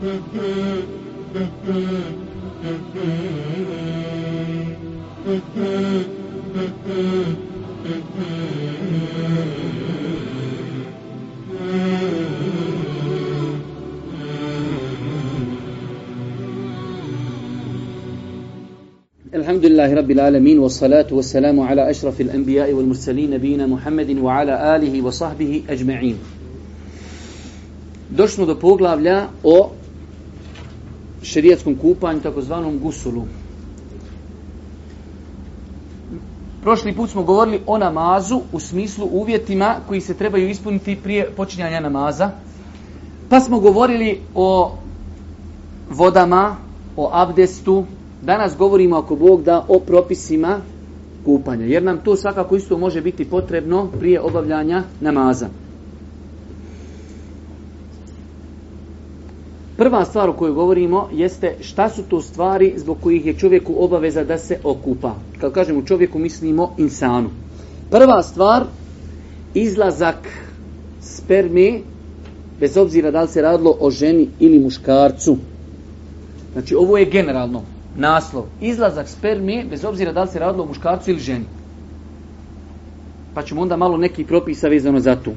الحمد لله رب العالمين والصلاة والسلام على أشرف الأنبياء والمرسلين نبينا محمد وعلى آله وصحبه أجمعين Došli دو do لا أو šerijetskom kupanju, takozvanom gusulu. Prošli put smo govorili o namazu u smislu uvjetima koji se trebaju ispuniti prije počinjanja namaza. Pa smo govorili o vodama, o abdestu. Danas govorimo ako Bog da o propisima kupanja. Jer nam to svakako isto može biti potrebno prije obavljanja namaza. Prva stvar o kojoj govorimo jeste šta su to stvari zbog kojih je čovjeku obaveza da se okupa. Kad kažemo čovjeku mislimo insanu. Prva stvar, izlazak spermi bez obzira da li se radilo o ženi ili muškarcu. Znači ovo je generalno naslov. Izlazak spermi bez obzira da li se radilo o muškarcu ili ženi. Pa ćemo onda malo neki propisa vezano za to.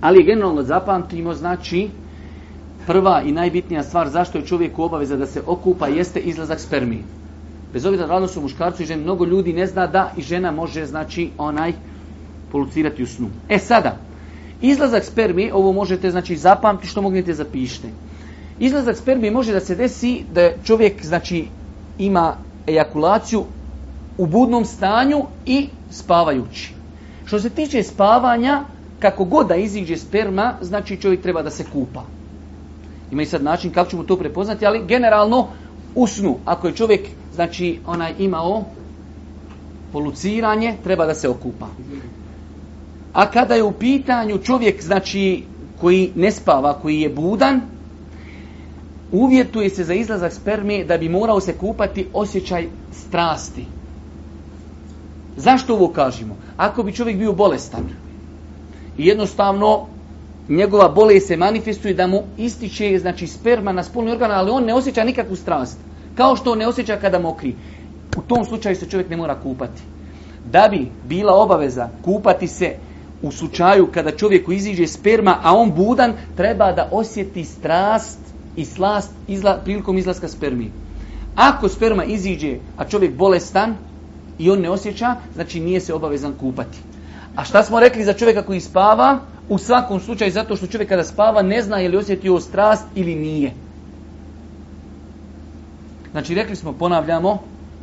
Ali generalno zapamtimo, znači, prva i najbitnija stvar zašto je čovjeku obaveza da se okupa jeste izlazak spermije. Bez obzira radno su muškarcu i žene mnogo ljudi ne zna da i žena može znači onaj polucirati u snu. E sada, izlazak spermije, ovo možete znači zapamtiti što mognete zapišite. Izlazak spermije može da se desi da čovjek znači ima ejakulaciju u budnom stanju i spavajući. Što se tiče spavanja, kako god da iziđe sperma, znači čovjek treba da se kupa. Ima i sad način kako ćemo to prepoznati, ali generalno u snu. Ako je čovjek, znači, onaj imao poluciranje, treba da se okupa. A kada je u pitanju čovjek, znači, koji ne spava, koji je budan, uvjetuje se za izlazak spermije da bi morao se kupati osjećaj strasti. Zašto ovo kažemo? Ako bi čovjek bio bolestan i jednostavno njegova bolest se manifestuje da mu ističe znači sperma na spolni organ, ali on ne osjeća nikakvu strast. Kao što on ne osjeća kada mokri. U tom slučaju se čovjek ne mora kupati. Da bi bila obaveza kupati se u slučaju kada čovjeku iziđe sperma, a on budan, treba da osjeti strast i slast prilikom izlaska spermi. Ako sperma iziđe, a čovjek bolestan i on ne osjeća, znači nije se obavezan kupati. A šta smo rekli za čovjeka koji spava? U svakom slučaju zato što čovjek kada spava ne zna je li osjetio strast ili nije. Znači rekli smo, ponavljamo,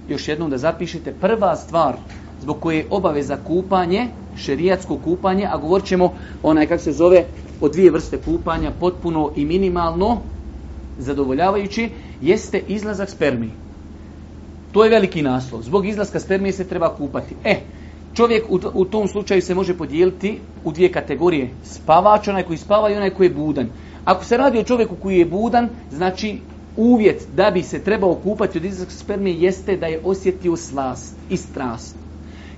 još jednom da zapišete, prva stvar zbog koje je obaveza kupanje, šerijatsko kupanje, a govorit ćemo onaj kak se zove o dvije vrste kupanja, potpuno i minimalno, zadovoljavajući, jeste izlazak spermi. To je veliki naslov. Zbog izlaska spermije se treba kupati. E, Čovjek u tom slučaju se može podijeliti u dvije kategorije. Spavač, onaj koji spava i onaj koji je budan. Ako se radi o čovjeku koji je budan, znači uvjet da bi se trebao kupati od izlaska sperme jeste da je osjetio slast i strast.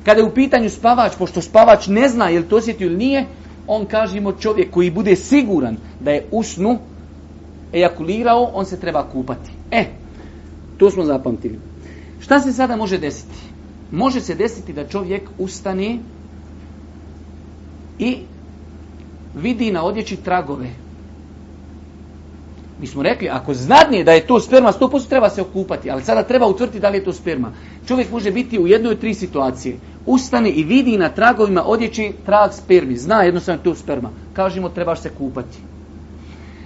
Kada je u pitanju spavač, pošto spavač ne zna je li to osjetio ili nije, on kažemo čovjek koji bude siguran da je u snu ejakulirao, on se treba kupati. E, to smo zapamtili. Šta se sada može desiti? Može se desiti da čovjek ustani i vidi na odjeći tragove. Mi smo rekli, ako znadnije da je to sperma 100%, treba se okupati, ali sada treba utvrditi da li je to sperma. Čovjek može biti u jednoj od tri situacije. Ustane i vidi na tragovima odjeći trag spermi. Zna jednostavno to sperma. Kažemo, trebaš se kupati.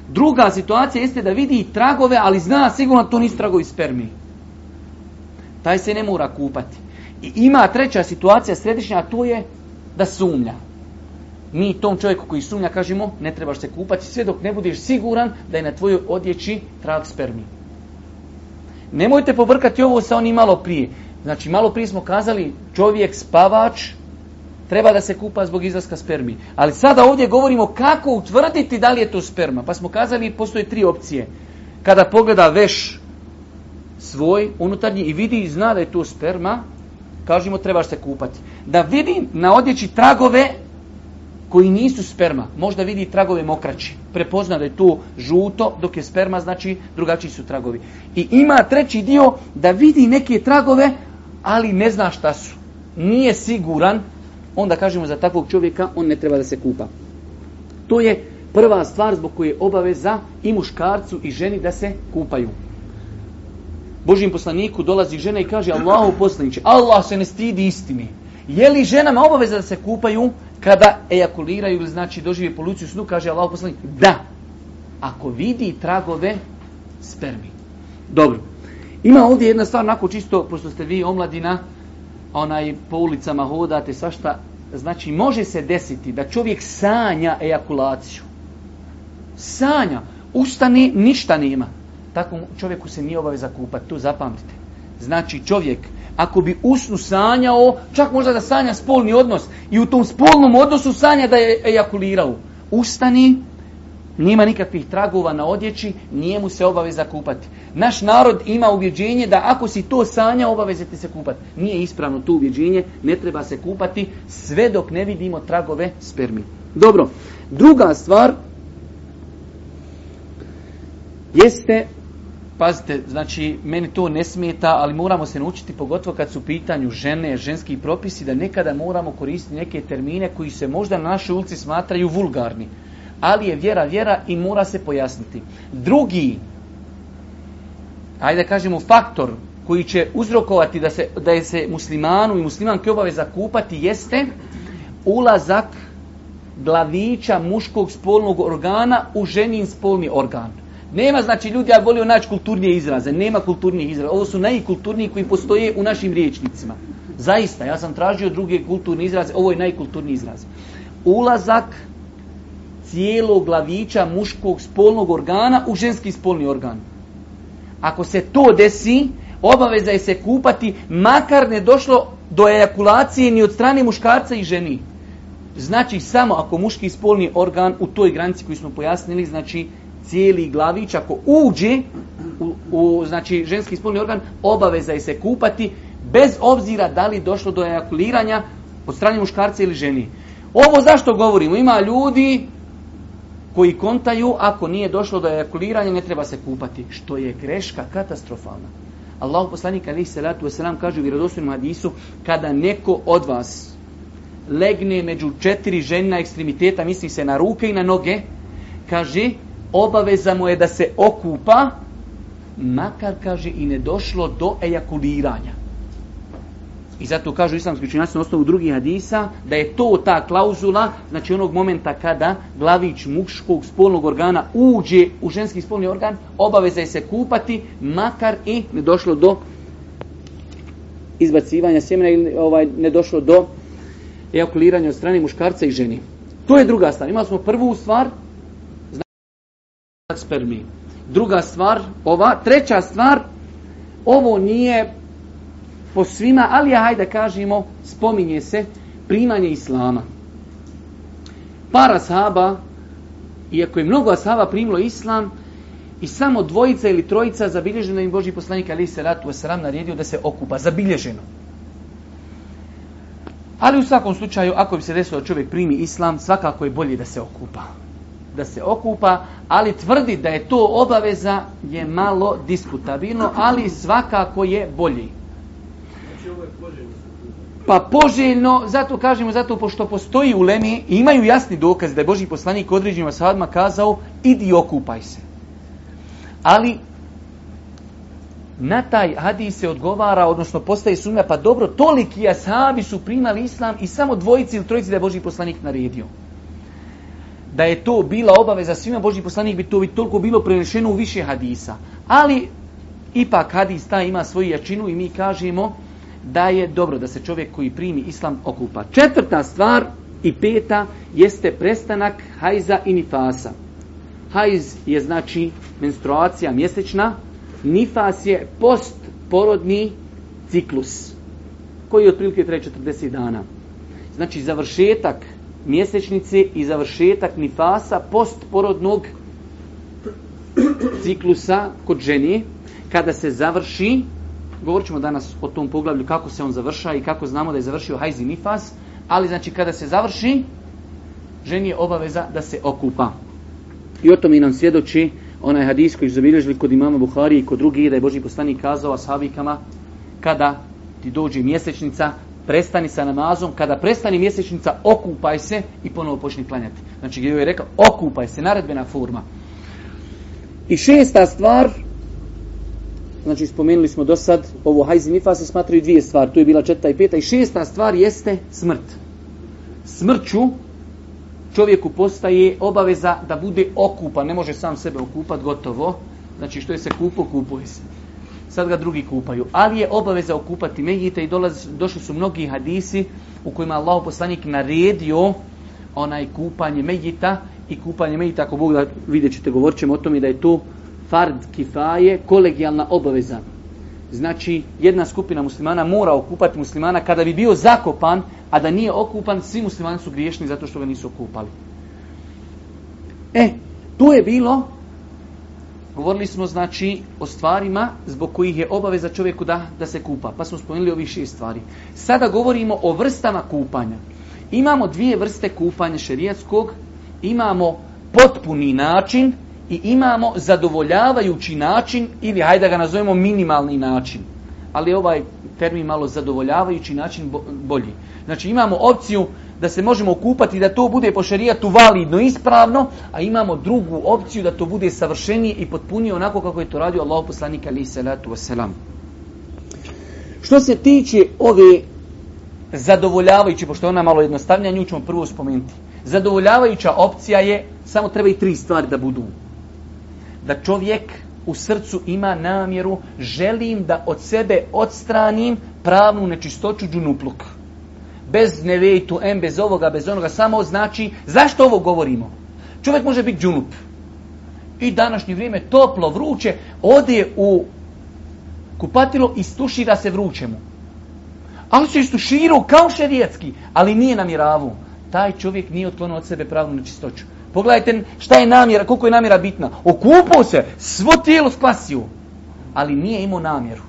Druga situacija jeste da vidi tragove, ali zna sigurno to nisu tragovi spermi. Taj se ne mora kupati. I ima treća situacija središnja, a to je da sumnja. Mi tom čovjeku koji sumnja kažemo ne trebaš se kupati sve dok ne budeš siguran da je na tvojoj odjeći trag spermi. Nemojte povrkati ovo sa onim malo prije. Znači malo prije smo kazali čovjek spavač treba da se kupa zbog izlaska spermi. Ali sada ovdje govorimo kako utvrditi da li je to sperma. Pa smo kazali postoje tri opcije. Kada pogleda veš svoj unutarnji i vidi i zna da je to sperma, Kažemo, trebaš se kupati. Da vidi na odjeći tragove koji nisu sperma. Možda vidi tragove mokraći. Prepozna da je to žuto, dok je sperma, znači drugačiji su tragovi. I ima treći dio da vidi neke tragove, ali ne zna šta su. Nije siguran, onda kažemo za takvog čovjeka on ne treba da se kupa. To je prva stvar zbog koje je obaveza i muškarcu i ženi da se kupaju. Božijem poslaniku dolazi žena i kaže Allahu poslaniče, Allah se ne stidi istini. Je li ženama obaveza da se kupaju kada ejakuliraju ili znači dožive poluciju snu, kaže Allahu poslanik? Da. Ako vidi tragove spermi. Dobro. Ima ovdje jedna stvar, onako čisto, pošto ste vi omladina, onaj po ulicama hodate, svašta, znači može se desiti da čovjek sanja ejakulaciju. Sanja. Ustani, ništa nema takvom čovjeku se nije obaveza kupati. To zapamtite. Znači čovjek, ako bi usnu sanjao, čak možda da sanja spolni odnos i u tom spolnom odnosu sanja da je ejakulirao. Ustani, nema nikakvih tragova na odjeći, nije mu se obaveza kupati. Naš narod ima uvjeđenje da ako si to sanja, ti se kupati. Nije ispravno to uvjeđenje, ne treba se kupati sve dok ne vidimo tragove spermi. Dobro, druga stvar jeste Pazite, znači, meni to ne smeta, ali moramo se naučiti, pogotovo kad su u pitanju žene, ženski propisi, da nekada moramo koristiti neke termine koji se možda na našoj ulici smatraju vulgarni. Ali je vjera vjera i mora se pojasniti. Drugi, ajde da kažemo, faktor koji će uzrokovati da se, da je se muslimanu i muslimanke obaveza kupati jeste ulazak glavića muškog spolnog organa u ženin spolni organ. Nema znači ljudi, ja volio naći kulturnije izraze, nema kulturnijih izraza. Ovo su najkulturniji koji postoje u našim riječnicima. Zaista, ja sam tražio druge kulturne izraze, ovo je najkulturniji izraz. Ulazak cijelog glavića muškog spolnog organa u ženski spolni organ. Ako se to desi, obaveza je se kupati, makar ne došlo do ejakulacije ni od strane muškarca i ženi. Znači, samo ako muški spolni organ u toj granici koju smo pojasnili, znači cijeli glavić ako uđe u, znači ženski spolni organ obaveza je se kupati bez obzira da li došlo do ejakuliranja od strane muškarca ili ženi. Ovo zašto govorimo? Ima ljudi koji kontaju ako nije došlo do ejakuliranja ne treba se kupati. Što je greška katastrofalna. Allah poslanik ali se selam kaže u vjerodostojnom hadisu kada neko od vas legne među četiri žena ekstremiteta, misli se na ruke i na noge, kaže obaveza mu je da se okupa, makar, kaže, i ne došlo do ejakuliranja. I zato kažu islamski učinjaci na osnovu drugih hadisa da je to ta klauzula, znači onog momenta kada glavić muškog spolnog organa uđe u ženski spolni organ, obaveza je se kupati, makar i ne došlo do izbacivanja sjemena ili ovaj, ne došlo do ejakuliranja od strane muškarca i ženi. To je druga stvar. Imali smo prvu stvar, spermi. Druga stvar, ova, treća stvar, ovo nije po svima, ali hajde kažemo, spominje se primanje islama. Para sahaba, iako je mnogo sahaba primilo islam, i samo dvojica ili trojica zabilježeno im Boži poslanik Ali se ratu sram naredio da se okupa. Zabilježeno. Ali u svakom slučaju, ako bi se desilo da čovjek primi islam, svakako je bolje da se okupa da se okupa, ali tvrdi da je to obaveza je malo diskutabilno, ali svakako je bolji. Znači, pa poželjno, zato kažemo, zato pošto postoji u Lemi, imaju jasni dokaz da je Boži poslanik određenim sadma kazao, idi okupaj se. Ali na taj hadis se odgovara, odnosno postaje sumnja, pa dobro, toliki ashabi su primali islam i samo dvojici ili trojici da je Boži poslanik naredio da je to bila obaveza svima Božji poslanik bi to bi toliko bilo prenešeno u više hadisa. Ali ipak hadis ta ima svoju jačinu i mi kažemo da je dobro da se čovjek koji primi islam okupa. Četvrta stvar i peta jeste prestanak hajza i nifasa. Hajz je znači menstruacija mjesečna, nifas je postporodni ciklus koji je otprilike traje 40 dana. Znači završetak mjesečnice i završetak nifasa postporodnog ciklusa kod ženi, kada se završi, govorit ćemo danas o tom poglavlju kako se on završa i kako znamo da je završio hajzi nifas, ali znači kada se završi, ženi je obaveza da se okupa. I o i nam svjedoči onaj hadis koji zabilježili kod imama Buhari i kod drugih, da je Boži poslanik kazao ashabikama, kada ti dođe mjesečnica, prestani sa namazom, kada prestani mjesečnica, okupaj se i ponovo počni klanjati. Znači gdje je rekao, okupaj se, naredbena forma. I šesta stvar, znači spomenuli smo do sad, ovo hajzi nifa se smatraju dvije stvari, tu je bila četvrta i peta, i šesta stvar jeste smrt. Smrću čovjeku postaje obaveza da bude okupan, ne može sam sebe okupat, gotovo. Znači što je se kupo, kupuje se sad ga drugi kupaju. Ali je obaveza okupati Mejita i dolaz, došli su mnogi hadisi u kojima Allah poslanik naredio onaj kupanje Mejita i kupanje Mejita, ako Bog da vidjet ćete, govorit ćemo o tome da je to fard kifaje, kolegijalna obaveza. Znači, jedna skupina muslimana mora okupati muslimana kada bi bio zakopan, a da nije okupan, svi muslimani su griješni zato što ga nisu okupali. E, tu je bilo Govorili smo znači o stvarima zbog kojih je obaveza čovjeku da, da se kupa, pa smo spomenuli ovih šest stvari. Sada govorimo o vrstama kupanja. Imamo dvije vrste kupanja šerijatskog, imamo potpuni način i imamo zadovoljavajući način ili hajde da ga nazovemo minimalni način. Ali ovaj termin malo zadovoljavajući način bolji. Znači imamo opciju da se možemo kupati da to bude po šerijatu validno, ispravno, a imamo drugu opciju da to bude savršenije i potpunije onako kako je to radio Allah poslanik ali salatu wasalam. Što se tiče ove zadovoljavajuće, pošto je ona malo jednostavnija, nju ćemo prvo spomenuti. Zadovoljavajuća opcija je, samo treba i tri stvari da budu. Da čovjek u srcu ima namjeru, želim da od sebe odstranim pravnu nečistoću džunupluka bez nevejtu, en bez ovoga, bez onoga, samo znači zašto ovo govorimo? Čovjek može biti džunup. I današnje vrijeme toplo, vruće, ode u kupatilo i stušira se vrućemu. Ali se istuširao kao šerijetski, ali nije namjeravu. Taj čovjek nije otklonio od sebe pravnu nečistoću. Pogledajte šta je namjera, koliko je namjera bitna. Okupao se, svo tijelo spasio, ali nije imao namjeru.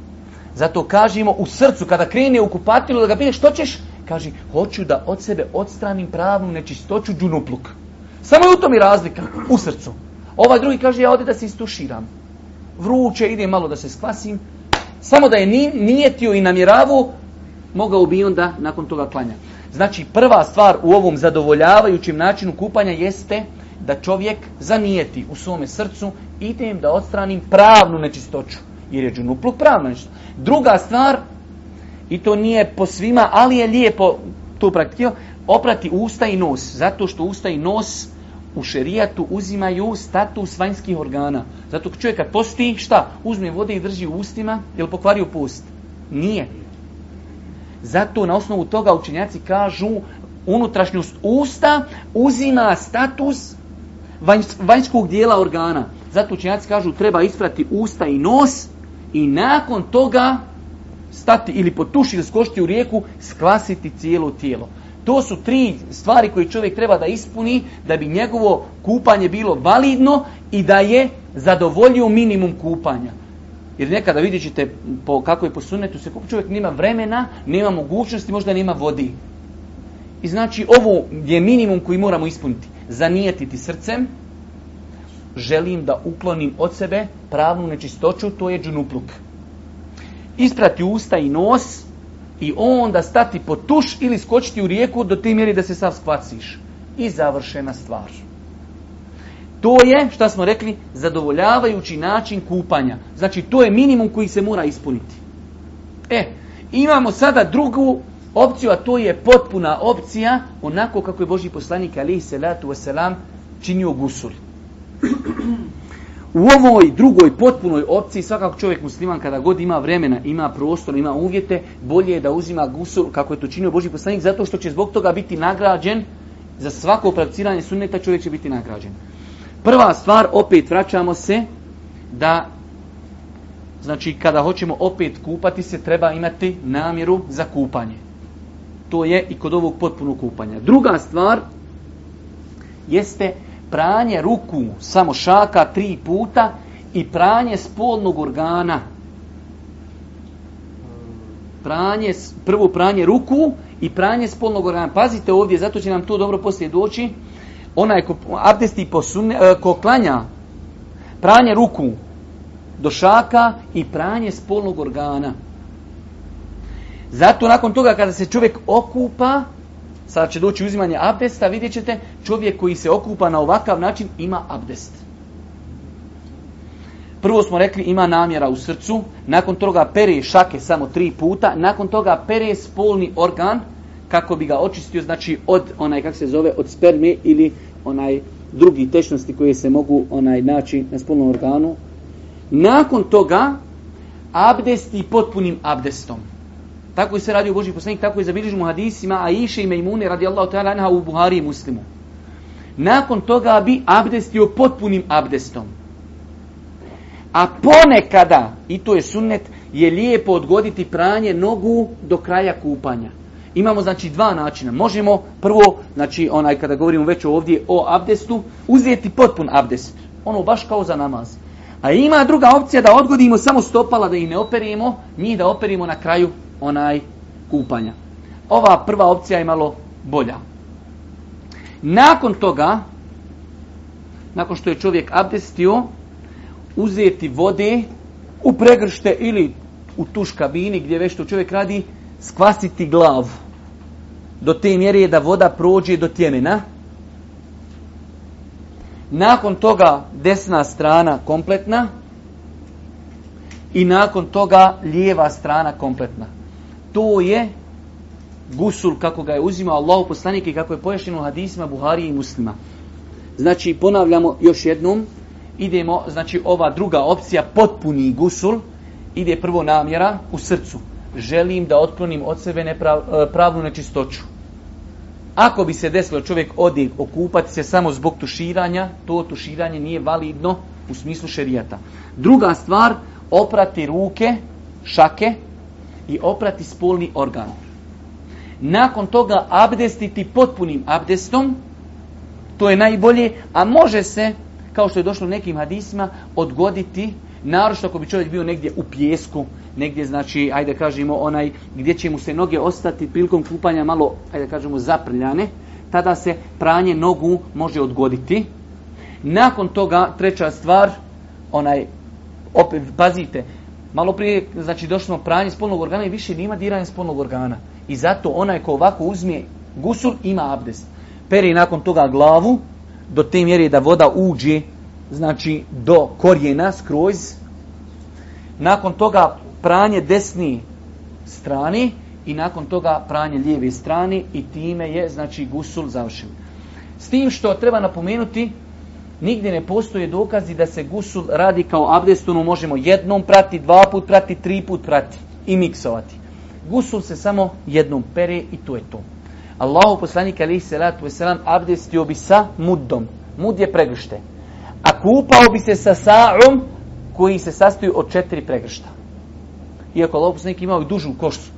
Zato kažemo u srcu, kada krene u kupatilo, da ga pita što ćeš, Kaže, hoću da od sebe odstranim pravnu nečistoću džunupluk. Samo je u tom i razlika, u srcu. Ovaj drugi kaže, ja ovdje da se istuširam. Vruće, ide malo da se skvasim. Samo da je nijetio i namjeravu, mogao bi onda nakon toga klanja. Znači, prva stvar u ovom zadovoljavajućem načinu kupanja jeste da čovjek zanijeti u svome srcu, idem da odstranim pravnu nečistoću. Jer je džunupluk pravna nečistoća. Druga stvar, i to nije po svima, ali je lijepo to praktikio, oprati usta i nos, zato što usta i nos u šerijatu uzimaju status vanjskih organa. Zato čovjek kad posti, šta? Uzme vode i drži u ustima, je li pokvario post? Nije. Zato na osnovu toga učenjaci kažu unutrašnjost usta uzima status vanjskog dijela organa. Zato učenjaci kažu treba isprati usta i nos i nakon toga stati ili potuši ili u rijeku, skvasiti cijelo tijelo. To su tri stvari koje čovjek treba da ispuni da bi njegovo kupanje bilo validno i da je zadovoljio minimum kupanja. Jer nekada vidjet ćete po, kako je po sunetu se čovjek nema vremena, nema mogućnosti, možda nema vodi. I znači ovo je minimum koji moramo ispuniti. Zanijetiti srcem, želim da uklonim od sebe pravnu nečistoću, to je džunupluk isprati usta i nos i onda stati po tuš ili skočiti u rijeku do te mjeri da se sav skvaciš. I završena stvar. To je, što smo rekli, zadovoljavajući način kupanja. Znači, to je minimum koji se mora ispuniti. E, imamo sada drugu opciju, a to je potpuna opcija, onako kako je Boži poslanik, ali i salatu wasalam, činio gusul. U ovoj drugoj potpunoj opciji svakako čovjek musliman kada god ima vremena, ima prostor, ima uvjete, bolje je da uzima gusul kako je to činio Boži poslanik zato što će zbog toga biti nagrađen za svako prakticiranje sunneta čovjek će biti nagrađen. Prva stvar, opet vraćamo se da znači kada hoćemo opet kupati se treba imati namjeru za kupanje. To je i kod ovog potpunog kupanja. Druga stvar jeste pranje ruku, samo šaka, tri puta i pranje spolnog organa. Pranje, prvo pranje ruku i pranje spolnog organa. Pazite ovdje, zato će nam to dobro poslije doći. Onaj ko abdesti e, ko klanja pranje ruku do šaka i pranje spolnog organa. Zato nakon toga kada se čovjek okupa, Sada će doći uzimanje abdesta, vidjet ćete, čovjek koji se okupa na ovakav način ima abdest. Prvo smo rekli ima namjera u srcu, nakon toga pere šake samo tri puta, nakon toga pere spolni organ kako bi ga očistio, znači od onaj kak se zove od sperme ili onaj drugi tečnosti koje se mogu onaj naći na spolnom organu. Nakon toga abdest i potpunim abdestom. Tako je se radio Boži poslanik, tako je zabilježeno u hadisima, a iše i Mejmune radijallahu ta'ala u Buhari i Muslimu. Nakon toga bi abdestio potpunim abdestom. A ponekada, i to je sunnet, je lijepo odgoditi pranje nogu do kraja kupanja. Imamo znači dva načina. Možemo prvo, znači onaj kada govorimo već ovdje o abdestu, uzeti potpun abdest. Ono baš kao za namaz. A ima druga opcija da odgodimo samo stopala da ih ne operimo, njih da operimo na kraju onaj kupanja. Ova prva opcija je malo bolja. Nakon toga, nakon što je čovjek abdestio, uzeti vode u pregršte ili u tuš kabini gdje već to čovjek radi, skvasiti glavu. Do te mjere je da voda prođe do tjemena. Nakon toga desna strana kompletna i nakon toga lijeva strana kompletna. To je gusul kako ga je uzimao Allahu poslanik i kako je pojašnjeno u hadisima Buharije i muslima. Znači ponavljamo još jednom, idemo, znači ova druga opcija, potpuni gusul, ide prvo namjera u srcu. Želim da otklonim od sebe e, pravnu nečistoću. Ako bi se desilo čovjek odi okupati se samo zbog tuširanja, to tuširanje nije validno u smislu šerijata. Druga stvar, oprati ruke, šake, i oprati spolni organ. Nakon toga abdestiti potpunim abdestom, to je najbolje, a može se, kao što je došlo nekim hadisima, odgoditi, naročito ako bi čovjek bio negdje u pjesku, negdje znači, ajde kažemo, onaj gdje će mu se noge ostati prilikom kupanja malo, ajde kažemo, zaprljane, tada se pranje nogu može odgoditi. Nakon toga, treća stvar, onaj, opet, pazite, Malo prije, znači, došlo pranje spolnog organa i više nima diranja spolnog organa. I zato onaj ko ovako uzme gusul, ima abdest. Peri nakon toga glavu, do te mjere da voda uđe, znači, do korijena, skroz. Nakon toga pranje desni strani i nakon toga pranje lijeve strani i time je, znači, gusul završen. S tim što treba napomenuti Nigdje ne postoje dokazi da se gusul radi kao abdestunu, možemo jednom prati, dva put prati, tri put prati i miksovati. Gusul se samo jednom pere i to je to. Allahu poslanik alihi salatu wasalam abdestio bi sa muddom. Mud je pregršte. A kupao bi se sa sa'om koji se sastoji od četiri pregršta. Iako Allahu poslanik imao i dužu košcu.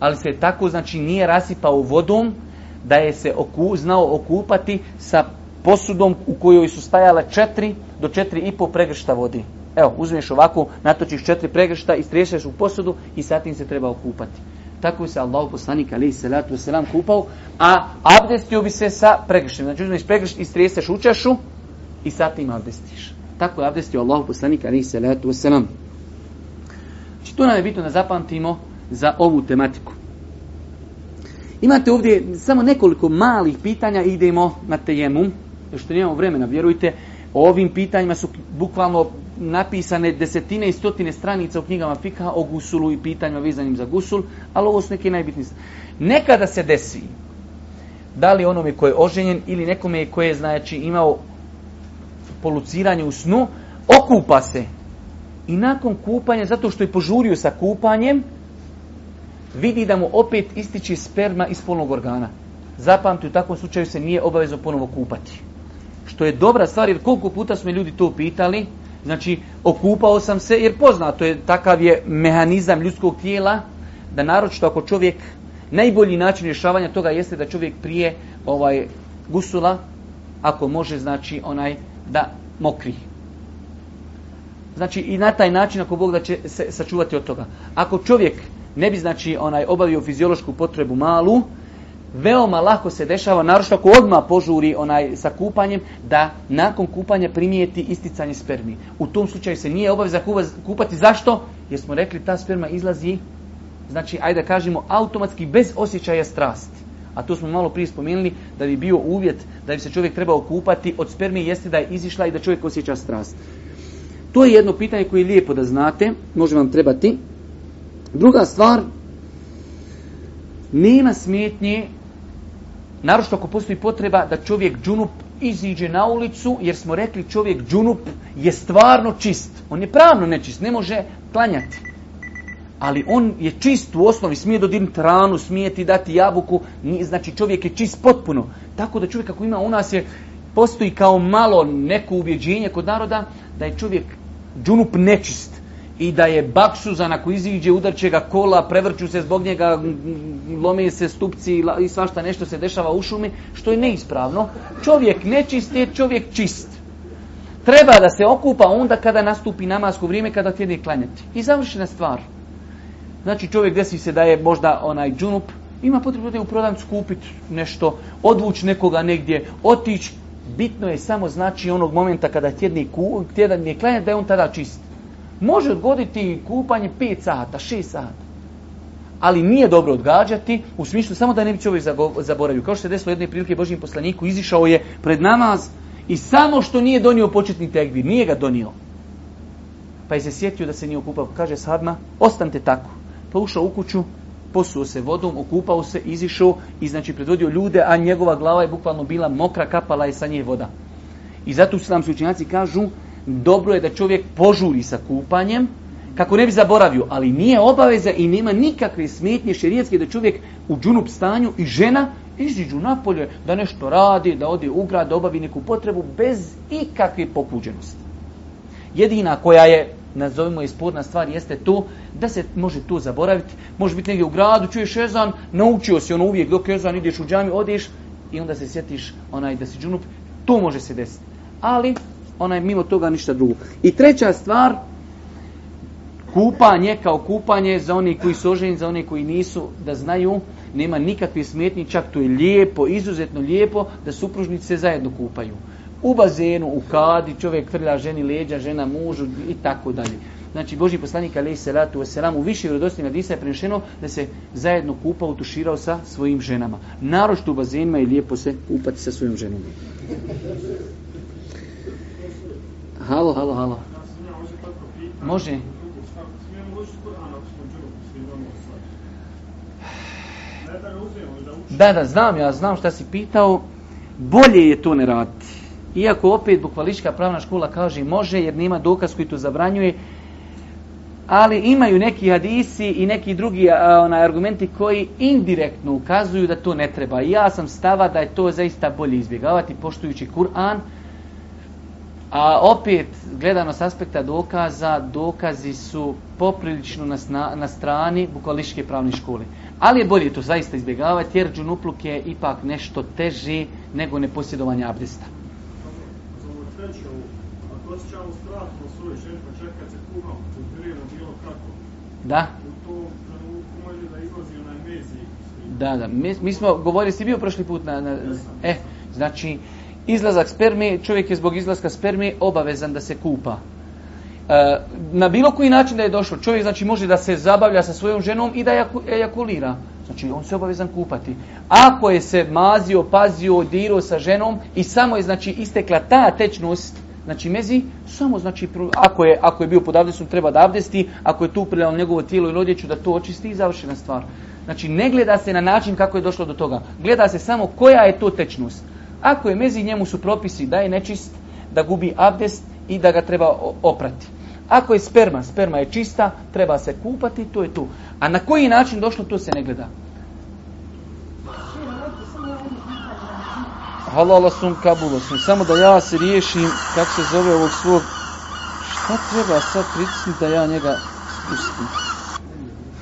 Ali se tako, znači, nije rasipao vodom da je se oku, znao okupati sa posudom u kojoj su stajale četiri do četiri i pol pregršta vodi. Evo, uzmeš ovako, natočiš četiri pregršta, istriješeš u posudu i satim se treba okupati. Tako se Allah poslanik ali salatu selam kupao, a abdestio bi se sa pregrštem. Znači uzmeš pregršt, i u čašu i sa tim abdestiš. Tako je abdestio Allah poslanik ali salatu selam. Znači to nam je bitno da zapamtimo za ovu tematiku. Imate ovdje samo nekoliko malih pitanja, idemo na temu što nemamo vremena, vjerujte, o ovim pitanjima su bukvalno napisane desetine i stotine stranica u knjigama Fika o gusulu i pitanjima vezanim za gusul, ali ovo su neke najbitnije. Nekada se desi, da li onome koji je oženjen ili nekome koji je znači, imao poluciranje u snu, okupa se. I nakon kupanja, zato što je požurio sa kupanjem, vidi da mu opet ističe sperma iz polnog organa. Zapamti, u takvom slučaju se nije obavezno ponovo kupati. Što je dobra stvar jer koliko puta smo ljudi to pitali, znači okupao sam se jer poznato je takav je mehanizam ljudskog tijela da naročito ako čovjek najbolji način rješavanja toga jeste da čovjek prije ovaj gusula ako može znači onaj da mokri. Znači i na taj način ako Bog da će se sačuvati od toga. Ako čovjek ne bi znači onaj obavio fiziološku potrebu malu, veoma lako se dešava, naročito ako odmah požuri onaj sa kupanjem, da nakon kupanja primijeti isticanje spermi. U tom slučaju se nije obaveza kupati. Zašto? Jer smo rekli ta sperma izlazi, znači ajde da kažemo, automatski bez osjećaja strasti. A to smo malo prije spomenuli da bi bio uvjet da bi se čovjek trebao kupati od spermi jeste da je izišla i da čovjek osjeća strast. To je jedno pitanje koje je lijepo da znate, može vam trebati. Druga stvar, nema smetnje Naročito ako postoji potreba da čovjek džunup iziđe na ulicu, jer smo rekli čovjek džunup je stvarno čist. On je pravno nečist, ne može klanjati. Ali on je čist u osnovi, smije dodirnuti ranu, smije ti dati jabuku, znači čovjek je čist potpuno. Tako da čovjek ako ima u nas je, postoji kao malo neko ubjeđenje kod naroda da je čovjek džunup nečist i da je baksuzan ako iziđe, udarče ga kola, prevrću se zbog njega, lome se stupci i svašta nešto se dešava u šumi, što je neispravno. Čovjek nečist je čovjek čist. Treba da se okupa onda kada nastupi namasko vrijeme, kada tjedni klanjati. I završena stvar. Znači čovjek desi se da je možda onaj džunup, ima potrebno da je u prodavnicu kupiti nešto, odvući nekoga negdje, otići. Bitno je samo znači onog momenta kada tjedni, tjedan je klanjati da je on tada čist. Može odgoditi kupanje 5 sata, 6 sata. Ali nije dobro odgađati u smislu samo da ne bi čovjek zaboravio. Kao što se desilo jedne prilike Božim poslaniku, izišao je pred namaz i samo što nije donio početni tekbir, nije ga donio. Pa je se sjetio da se nije okupao. Kaže Sadma, ostanite tako. Pa ušao u kuću, posuo se vodom, okupao se, izišao i znači predvodio ljude, a njegova glava je bukvalno bila mokra, kapala je sa nje voda. I zato su nam slučenjaci kažu dobro je da čovjek požuri sa kupanjem, kako ne bi zaboravio, ali nije obaveza i nema nikakve smetnje širijetske da čovjek u džunup stanju i žena iziđu napolje, da nešto radi, da ode u grad, da obavi neku potrebu bez ikakve pokuđenosti. Jedina koja je, nazovimo je sporna stvar, jeste to da se može to zaboraviti. Može biti negdje u gradu, čuješ ezan, naučio si ono uvijek dok ezan ideš u džami, odeš i onda se sjetiš onaj da si džunup. To može se desiti. Ali ona je mimo toga ništa drugo. I treća stvar, kupanje kao kupanje za one koji su oženi, za one koji nisu, da znaju, nema nikakvih smetnje, čak to je lijepo, izuzetno lijepo, da se zajedno kupaju. U bazenu, u kadi, čovjek frlja ženi leđa, žena mužu i tako dalje. Znači, Boži poslanik Ali salatu wasalam u više na hadisa je prenešeno da se zajedno kupa utuširao sa svojim ženama. Naročito u bazenima je lijepo se kupati sa svojim ženom. Halo, halo, halo. Može? Da, da, znam ja, znam šta si pitao. Bolje je to ne raditi. Iako opet bukvalička pravna škola kaže može jer nema dokaz koji to zabranjuje. Ali imaju neki hadisi i neki drugi argumenti koji indirektno ukazuju da to ne treba. I ja sam stava da je to zaista bolje izbjegavati poštujući Kur'an a opet, gledano s aspekta dokaza, dokazi su poprilično na, na strani bukvališke pravne škole. Ali je bolje to zaista izbjegavati jer džunupluk je ipak nešto teži nego neposjedovanje abdesta. Da. Da, da. Mi, mi smo govorili, si bio prošli put na... na e, znači, izlazak spermi, čovjek je zbog izlaska spermi obavezan da se kupa. E, na bilo koji način da je došlo, čovjek znači može da se zabavlja sa svojom ženom i da ejakulira. Znači on se obavezan kupati. Ako je se mazio, pazio, dirao sa ženom i samo je znači istekla ta tečnost, znači mezi, samo znači ako je, ako je bio pod abdestom treba da abdesti, ako je tu prljao njegovo tijelo i odjeću da to očisti i završena stvar. Znači ne gleda se na način kako je došlo do toga. Gleda se samo koja je to tečnost. Ako je mezi njemu su propisi da je nečist, da gubi abdest i da ga treba oprati. Ako je sperma, sperma je čista, treba se kupati, to je tu. A na koji način došlo, to se ne gleda. Halala sum kabulo sum. Samo da ja se riješim, kako se zove ovog svog... Šta treba sad pritisniti da ja njega spustim?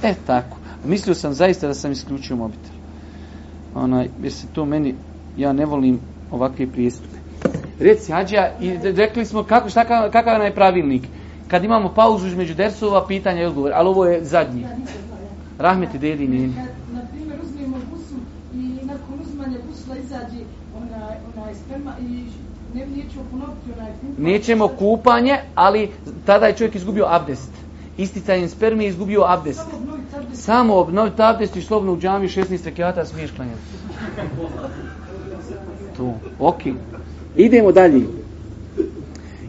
E tako. Mislio sam zaista da sam isključio mobitel. Onaj, jer se to meni ja ne volim ovakve prijestupe. Reci, Hadžija, i rekli smo kako, šta, kakav je najpravilnik. Kad imamo pauzu između dersova, pitanja i odgovor, ali ovo je zadnji. Rahmeti dedi Kad, Na primjer, uzmemo gusu i nakon uzmanja gusla izađe onaj, sperma i ne, nećemo kupanje. Nećemo kupanje, ali tada je čovjek izgubio abdest. Isticanjem sperme je izgubio abdest. Samo obnoviti abdest i slobno u džami 16 rekiata smiješ klanjati to, ok. Idemo dalje.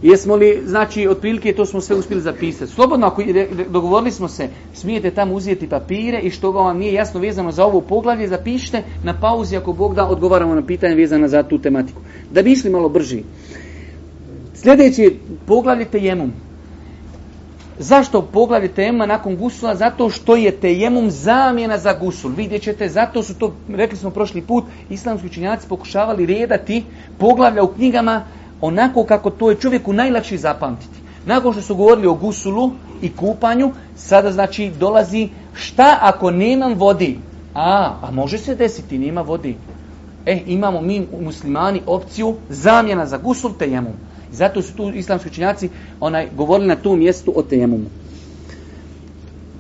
Jesmo li, znači, otprilike to smo sve uspjeli zapisati. Slobodno, ako dogovorili smo se, smijete tamo uzeti papire i što vam nije jasno vezano za ovo poglavlje, zapišite na pauzi ako Bog da odgovaramo na pitanje vezana za tu tematiku. Da bi išli malo brži. Sljedeći poglavlje tejemom. Zašto poglavlje tema nakon gusula? Zato što je tejemum zamjena za gusul. Vidjet ćete, zato su to, rekli smo prošli put, islamski učinjaci pokušavali redati poglavlja u knjigama onako kako to je čovjeku najlakše zapamtiti. Nakon što su govorili o gusulu i kupanju, sada znači dolazi šta ako nemam vodi? A, a može se desiti, nema vodi. E, imamo mi muslimani opciju zamjena za gusul tejemum. Zato su tu islamski učinjaci onaj, govorili na tom mjestu o temumu.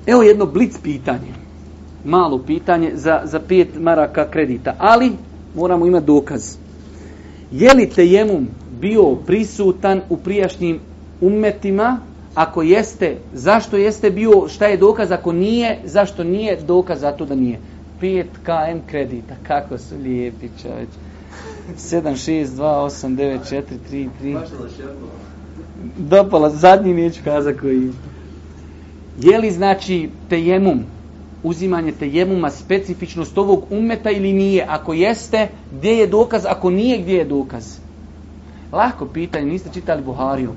Evo jedno blic pitanje. Malo pitanje za, za pet maraka kredita. Ali moramo imati dokaz. Je li tejemum bio prisutan u prijašnjim umetima? Ako jeste, zašto jeste bio, šta je dokaz? Ako nije, zašto nije dokaz to da nije? 5 KM kredita, kako su lijepi čovječi. 762894333. Dopala, zadnji neću kaza koji je. li znači tejemum, uzimanje tejemuma specifičnost ovog umeta ili nije? Ako jeste, gdje je dokaz? Ako nije, gdje je dokaz? Lako pitanje, niste čitali Buhariju.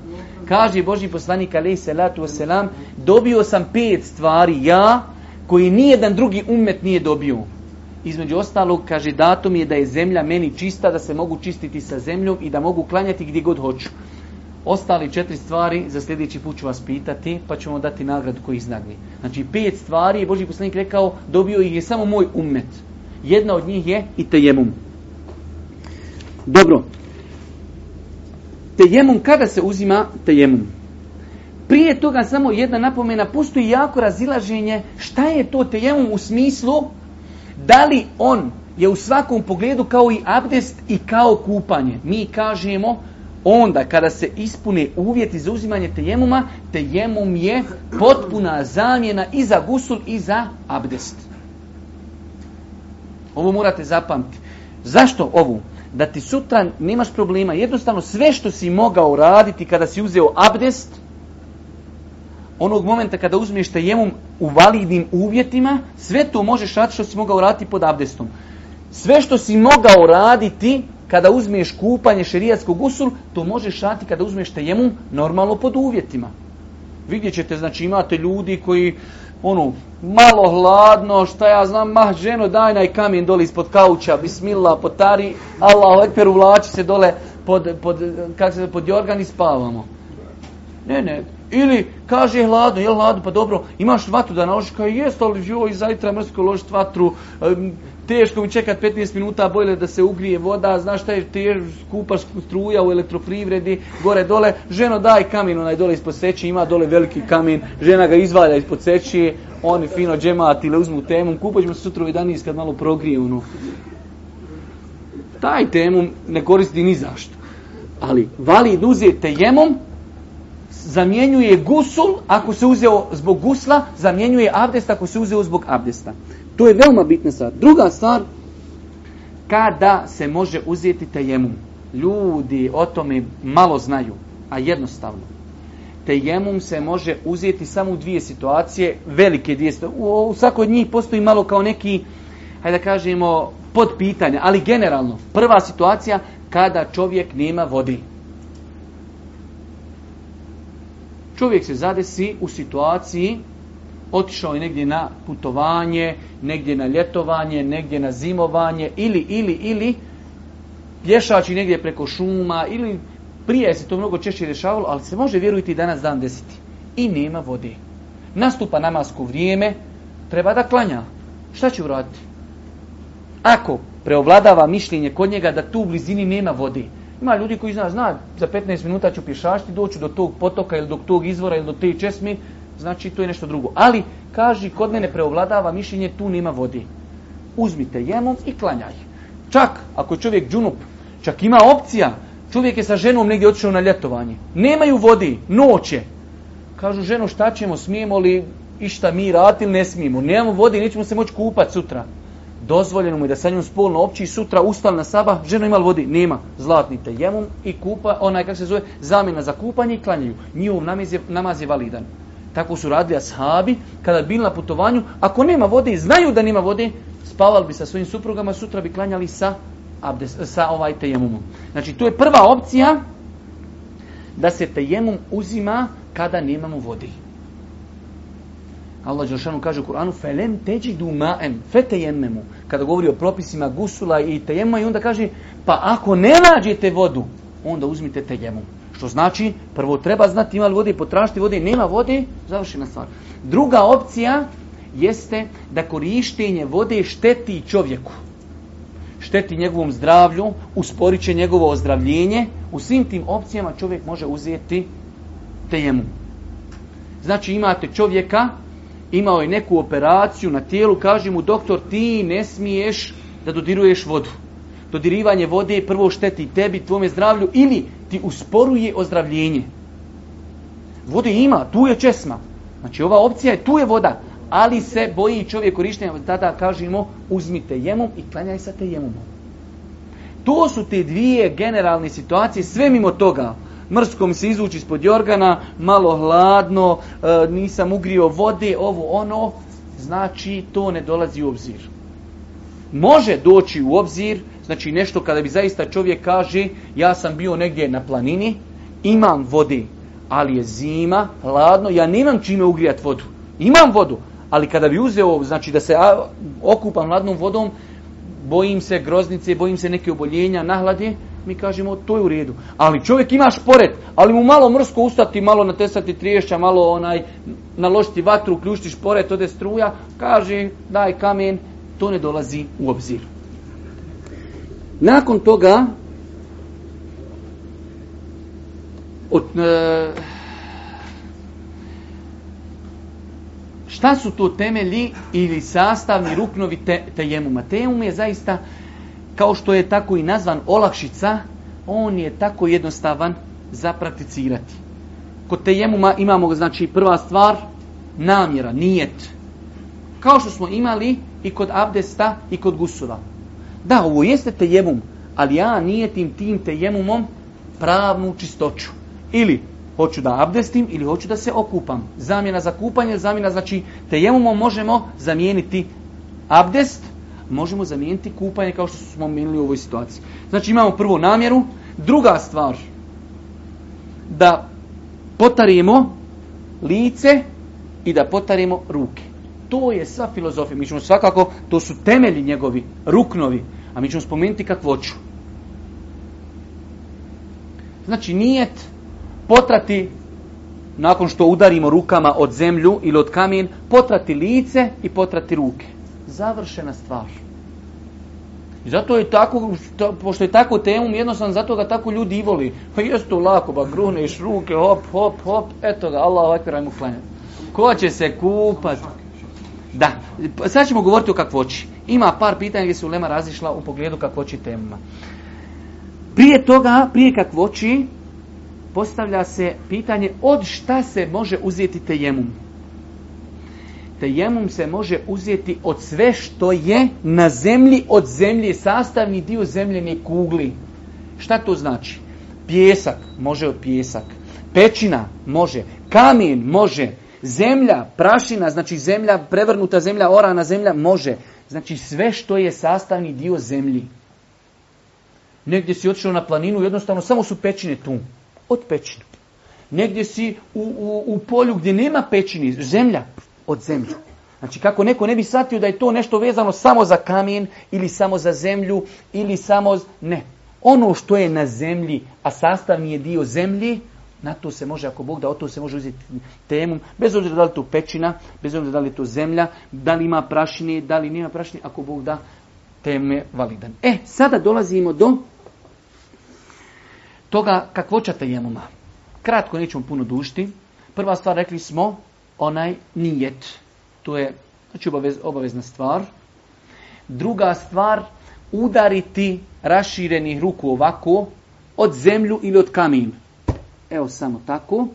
Kaže Boži poslanik alaih salatu Selam dobio sam pet stvari ja, koji nijedan drugi umet nije dobio. Između ostalog, kaže, datum je da je zemlja meni čista, da se mogu čistiti sa zemljom i da mogu klanjati gdje god hoću. Ostali četiri stvari za sljedeći put ću vas pitati, pa ćemo dati nagradu koji znagli. Znači, pet stvari je Boži poslanik rekao, dobio ih je samo moj umet. Jedna od njih je i tejemum. Dobro. Tejemum, kada se uzima tejemum? Prije toga samo jedna napomena, postoji jako razilaženje šta je to tejemum u smislu da li on je u svakom pogledu kao i abdest i kao kupanje? Mi kažemo onda kada se ispune uvjeti za uzimanje tejemuma, tejemum je potpuna zamjena i za gusul i za abdest. Ovo morate zapamtiti. Zašto ovu? Da ti sutra nemaš problema. Jednostavno sve što si mogao raditi kada si uzeo abdest, onog momenta kada uzmiješ tajemum u validnim uvjetima, sve to možeš raditi što si mogao raditi pod abdestom. Sve što si mogao raditi kada uzmeš kupanje šerijatskog gusul, to možeš raditi kada uzmiješ jemu normalno pod uvjetima. Vidjet ćete, znači imate ljudi koji ono, malo hladno, šta ja znam, ma, ženo, daj naj kamen dole ispod kauča, bismillah, potari, Allah, ekper uvlači se dole pod, pod, se, pod jorgan i spavamo. Ne, ne, ili kaže je hladno, je hladno, pa dobro, imaš vatru da naložiš, kao jest, ali živo i zajtra mrsko ložiš vatru, teško mi čekat 15 minuta bolje da se ugrije voda, znaš šta je te skupaš struja u elektroprivredi, gore dole, ženo daj kamen onaj dole ispod seći, ima dole veliki kamin, žena ga izvalja ispod seći, oni fino džemat ili uzmu temu, kupat ćemo se sutra u 11 kad malo progrije ono. Taj temu ne koristi ni zašto. Ali vali uzete jemom, zamjenjuje gusul ako se uzeo zbog gusla, zamjenjuje abdest ako se uzeo zbog abdesta. To je veoma bitna stvar. Druga stvar, kada se može uzeti tejemum. Ljudi o tome malo znaju, a jednostavno. Tejemum se može uzeti samo u dvije situacije, velike dvije situacije. U, svakoj od njih postoji malo kao neki, hajde da kažemo, podpitanje. ali generalno, prva situacija kada čovjek nema vodi. Čovjek se zadesi u situaciji, otišao je negdje na putovanje, negdje na ljetovanje, negdje na zimovanje, ili, ili, ili, pješači negdje preko šuma, ili prije se to mnogo češće rješavalo, ali se može, i danas dan desiti. I nema vode. Nastupa namasko vrijeme, treba da klanja. Šta će uraditi? Ako preovladava mišljenje kod njega da tu u blizini nema vode, ima ljudi koji zna, zna, za 15 minuta ću pješašti, doću do tog potoka ili do tog izvora ili do te česme, znači to je nešto drugo. Ali, kaži, kod mene preovladava mišljenje, tu nema vodi. Uzmite jemom i klanjaj. Čak, ako je čovjek džunup, čak ima opcija, čovjek je sa ženom negdje otišao na ljetovanje. Nemaju vodi, noće. Kažu, ženo, šta ćemo, smijemo li išta mi raditi ili ne smijemo? Nemamo vodi, nećemo se moći kupati sutra dozvoljeno mu je da sa njom spolno opći sutra ustal na sabah, ženo imali vodi, nema, zlatni tejemum i kupa, onaj kako se zove, zamjena za kupanje i klanjaju. Njihov namaz je, validan. Tako su radili ashabi kada bi bili na putovanju. Ako nema vode i znaju da nema vode, spavali bi sa svojim suprugama, sutra bi klanjali sa, abdes, sa ovaj tejemumom. Znači, tu je prva opcija da se tejemum uzima kada nemamo vode. Allah Đelšanu kaže u Kur'anu felem teđi du ma'em Kada govori o propisima gusula i tejemma i onda kaže pa ako ne nađete vodu, onda uzmite Tejemu Što znači, prvo treba znati ima li vode i potražiti vode, nema vode, završena stvar. Druga opcija jeste da korištenje vode šteti čovjeku. Šteti njegovom zdravlju, usporit će njegovo ozdravljenje. U svim tim opcijama čovjek može uzeti tejemu. Znači imate čovjeka imao je neku operaciju na tijelu, kaže mu doktor ti ne smiješ da dodiruješ vodu. Dodirivanje vode prvo šteti tebi, tvome zdravlju ili ti usporuje ozdravljenje. Vode ima, tu je česma. Znači ova opcija je, tu je voda, ali se boji čovjek korištenja, tada kažemo uzmite jemom i klanjaj sa te jemom. To su te dvije generalne situacije, sve mimo toga mrskom se izvući ispod jorgana, malo hladno, e, nisam ugrio vode, ovo ono, znači to ne dolazi u obzir. Može doći u obzir, znači nešto kada bi zaista čovjek kaže ja sam bio negdje na planini, imam vode, ali je zima, hladno, ja nemam čime ugrijat vodu. Imam vodu, ali kada bi uzeo, znači da se okupam hladnom vodom, bojim se groznice, bojim se neke oboljenja, nahlade, mi kažemo to je u redu. Ali čovjek ima pored, ali mu malo mrsko ustati, malo natesati triješća, malo onaj naložiti vatru, uključiti šporet, ode struja, kaže daj kamen, to ne dolazi u obzir. Nakon toga od, e, šta su to temelji ili sastavni ruknovi te, tejemuma? Tejemum je zaista kao što je tako i nazvan olakšica, on je tako jednostavan za prakticirati. Kod tejemuma imamo, znači, prva stvar, namjera, nijet. Kao što smo imali i kod abdesta i kod gusula. Da, ovo jeste tejemum, ali ja nijetim tim tejemumom pravnu čistoću. Ili hoću da abdestim ili hoću da se okupam. Zamjena za kupanje, zamjena znači tejemumom možemo zamijeniti abdest možemo zamijeniti kupanje kao što smo minuli u ovoj situaciji. Znači imamo prvo namjeru, druga stvar da potarimo lice i da potarimo ruke. To je sva filozofija. Mi ćemo svakako, to su temelji njegovi, ruknovi, a mi ćemo spomenuti kakvoću. Znači nijet potrati nakon što udarimo rukama od zemlju ili od kamen, potrati lice i potrati ruke završena stvar. I zato je tako, pošto je tako temu, jednostavno zato ga tako ljudi i voli. Pa jes to lako, ba pa gruneš ruke, hop, hop, hop, eto ga, Allah kraj mu klanja. Ko će se kupati? Da, pa sad ćemo govoriti o kakvoći. Ima par pitanja gdje se Ulema razišla u pogledu kakvoći temama. Prije toga, prije kakvoći, postavlja se pitanje od šta se može uzeti tejemum. Tejemum se može uzeti od sve što je na zemlji, od zemlje, sastavni dio zemljene kugli. Šta to znači? Pjesak može od pjesak. Pećina može. Kamen može. Zemlja, prašina, znači zemlja, prevrnuta zemlja, orana zemlja, može. Znači sve što je sastavni dio zemlji. Negdje si otišao na planinu, jednostavno samo su pećine tu. Od pećinu. Negdje si u, u, u polju gdje nema pećini, zemlja, od zemlje. Znači kako neko ne bi shvatio da je to nešto vezano samo za kamen ili samo za zemlju ili samo... Ne. Ono što je na zemlji, a sastavni je dio zemlji, na to se može, ako Bog da, o to se može uzeti temu, bez obzira da li to pećina, bez obzira da li to zemlja, da li ima prašine, da li nema prašine, ako Bog da, teme validan. E, sada dolazimo do toga kakvoća tajemuma. Kratko, nećemo puno dušti. Prva stvar rekli smo, onaj nijet. To je znači, obavez, obavezna stvar. Druga stvar, udariti raširenih ruku ovako od zemlju ili od kamin. Evo samo tako.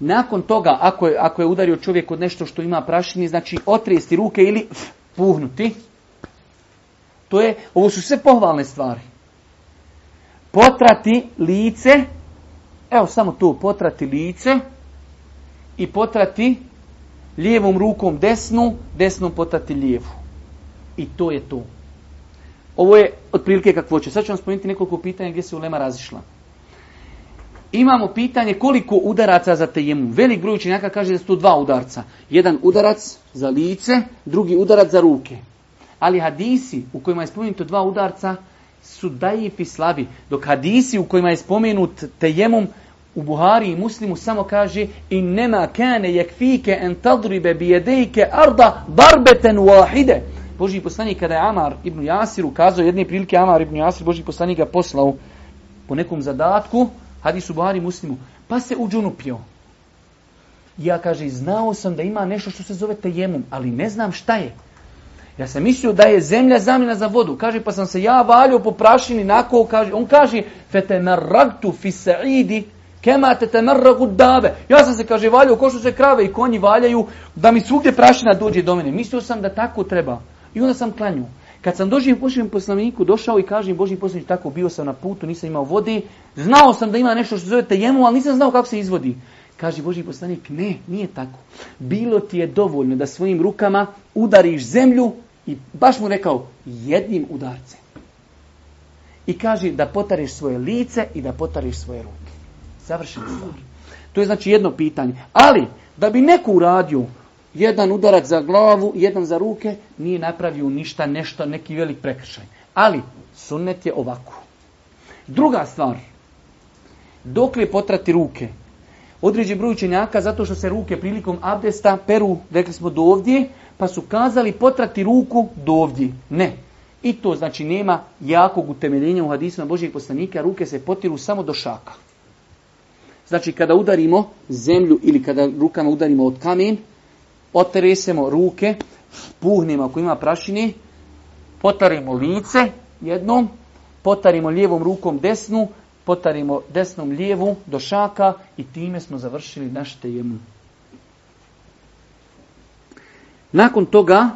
Nakon toga, ako je, ako je udario čovjek od nešto što ima prašini, znači otrijesti ruke ili puhnuti. To je, ovo su sve pohvalne stvari. Potrati lice, evo samo to, potrati lice, i potrati lijevom rukom desnu, desnom potrati lijevu. I to je to. Ovo je otprilike kakvo će. Sad ću vam spomenuti nekoliko pitanja gdje se ulema razišla. Imamo pitanje koliko udaraca za tejemum. Velik broj učenjaka kaže da su to dva udarca. Jedan udarac za lice, drugi udarac za ruke. Ali hadisi u kojima je spomenuto dva udarca su i slabi. Dok hadisi u kojima je spomenut tejemum u Buhari i Muslimu samo kaže i nema kane fike en tadribe bijedejke arda barbeten wahide. Boži poslanik kada je Amar ibn Jasir ukazao jedne prilike Amar ibn Jasir, Boži poslanik ga poslao po nekom zadatku, hadisu Buhari Muslimu, pa se u uđunupio. Ja kaže, znao sam da ima nešto što se zove tejemum, ali ne znam šta je. Ja sam mislio da je zemlja zamjena za vodu. Kaže, pa sam se ja valio po prašini nako, kaže, on kaže, na fi sa'idi Kemate te dave. Ja sam se, kaže, valjao ko što se krave i konji valjaju, da mi svugdje prašina dođe do mene. Mislio sam da tako treba. I onda sam klanju. Kad sam doživim Božijem poslaniku, došao i kažem božim poslaniku, tako bio sam na putu, nisam imao vodi, znao sam da ima nešto što zovete jemu, ali nisam znao kako se izvodi. Kaže Boži poslanik, ne, nije tako. Bilo ti je dovoljno da svojim rukama udariš zemlju i baš mu rekao, jednim udarcem. I kaže da potariš svoje lice i da potariš svoje ruke. Završena stvar. To je znači jedno pitanje. Ali, da bi neko uradio jedan udarac za glavu, jedan za ruke, nije napravio ništa, nešto, neki velik prekršaj. Ali, sunnet je ovako. Druga stvar, dokle potrati ruke? Određe broj činjaka, zato što se ruke prilikom abdesta peru, rekli smo do ovdje, pa su kazali potrati ruku do ovdje. Ne. I to znači nema jakog utemeljenja u hadisima Božijeg poslanika, ruke se potiru samo do šaka. Znači kada udarimo zemlju ili kada rukama udarimo od kamen, otresemo ruke, puhnemo ako ima prašine, potarimo lice jednom, potarimo lijevom rukom desnu, potarimo desnom lijevu do šaka i time smo završili naš tejemu. Nakon toga,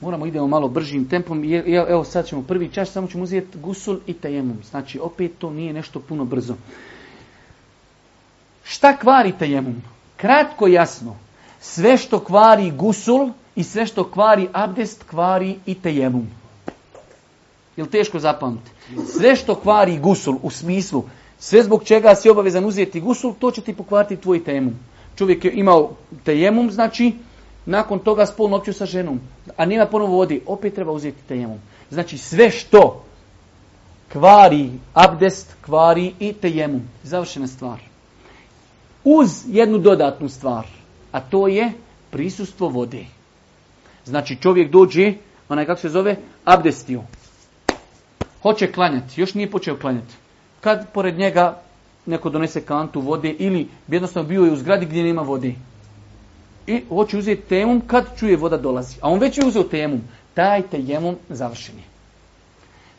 moramo idemo malo bržim tempom, evo sad ćemo prvi čas, samo ćemo uzeti gusul i tejemum. Znači opet to nije nešto puno brzo. Šta kvari tejemum? Kratko jasno. Sve što kvari gusul i sve što kvari abdest kvari i tejemum. Jel teško zapamtiti? Sve što kvari gusul u smislu sve zbog čega si obavezan uzeti gusul, to će ti pokvariti tvoj tejemum. Čovjek je imao tejemum, znači nakon toga spolno opću sa ženom, a nema ponovo vodi, opet treba uzeti tejemum. Znači sve što kvari abdest, kvari i tejemum. Završena stvar uz jednu dodatnu stvar, a to je prisustvo vode. Znači čovjek dođe, onaj kako se zove, abdestiju. Hoće klanjati, još nije počeo klanjati. Kad pored njega neko donese kantu vode ili jednostavno bio je u zgradi gdje nema vode. I hoće uzeti temum kad čuje voda dolazi. A on već je uzeo temum. Taj temum završen je.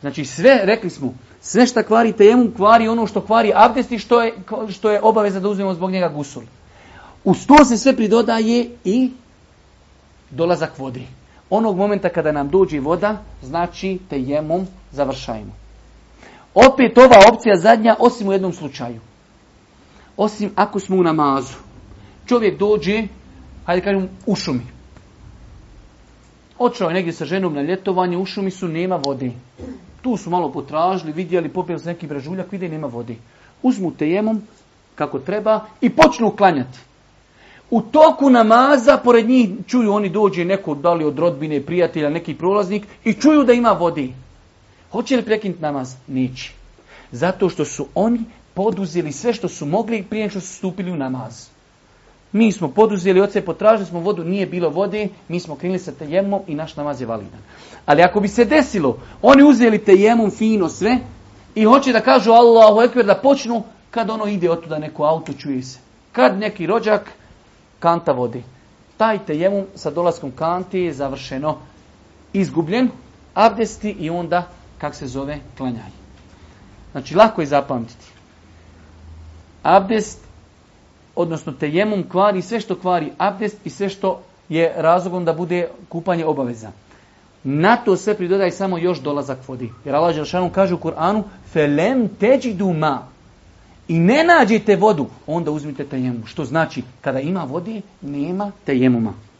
Znači sve, rekli smo, sve što kvari tejemum, kvari ono što kvari abdest i što je, što je obaveza da uzmemo zbog njega gusul. u to se sve pridodaje i dolazak vodi. Onog momenta kada nam dođe voda, znači tejemum završajmo. Opet ova opcija zadnja, osim u jednom slučaju. Osim ako smo u namazu. Čovjek dođe, hajde kažem, u šumi. Očao je negdje sa ženom na ljetovanje, u šumi su, nema vode. Tu su malo potražili, vidjeli, popijeli se neki brežuljak, vide nema vodi. Uzmu tejemom kako treba i počnu uklanjati. U toku namaza, pored njih čuju oni dođe neko, da li od rodbine, prijatelja, neki prolaznik i čuju da ima vodi. Hoće li prekinuti namaz? Nići. Zato što su oni poduzeli sve što su mogli prije što su stupili u namaz. Mi smo poduzeli oce, potražili smo vodu, nije bilo vode, mi smo krenuli sa tejemom i naš namaz je validan. Ali ako bi se desilo, oni uzeli tejemom fino sve i hoće da kažu Allahu ekber da počnu, kad ono ide otuda neko auto čuje se. Kad neki rođak kanta vodi. Taj tejemom sa dolaskom kanti je završeno, izgubljen, abdesti i onda, kak se zove, klanjaj. Znači, lako je zapamtiti. Abdest odnosno tejemum kvari sve što kvari abdest i sve što je razlogom da bude kupanje obaveza. Na to sve pridodaj samo još dolazak vodi. Jer Allah Želšanu kaže u Kur'anu felem teđidu ma i ne nađete vodu, onda uzmite tejemum. Što znači, kada ima vodi, nema tejemuma.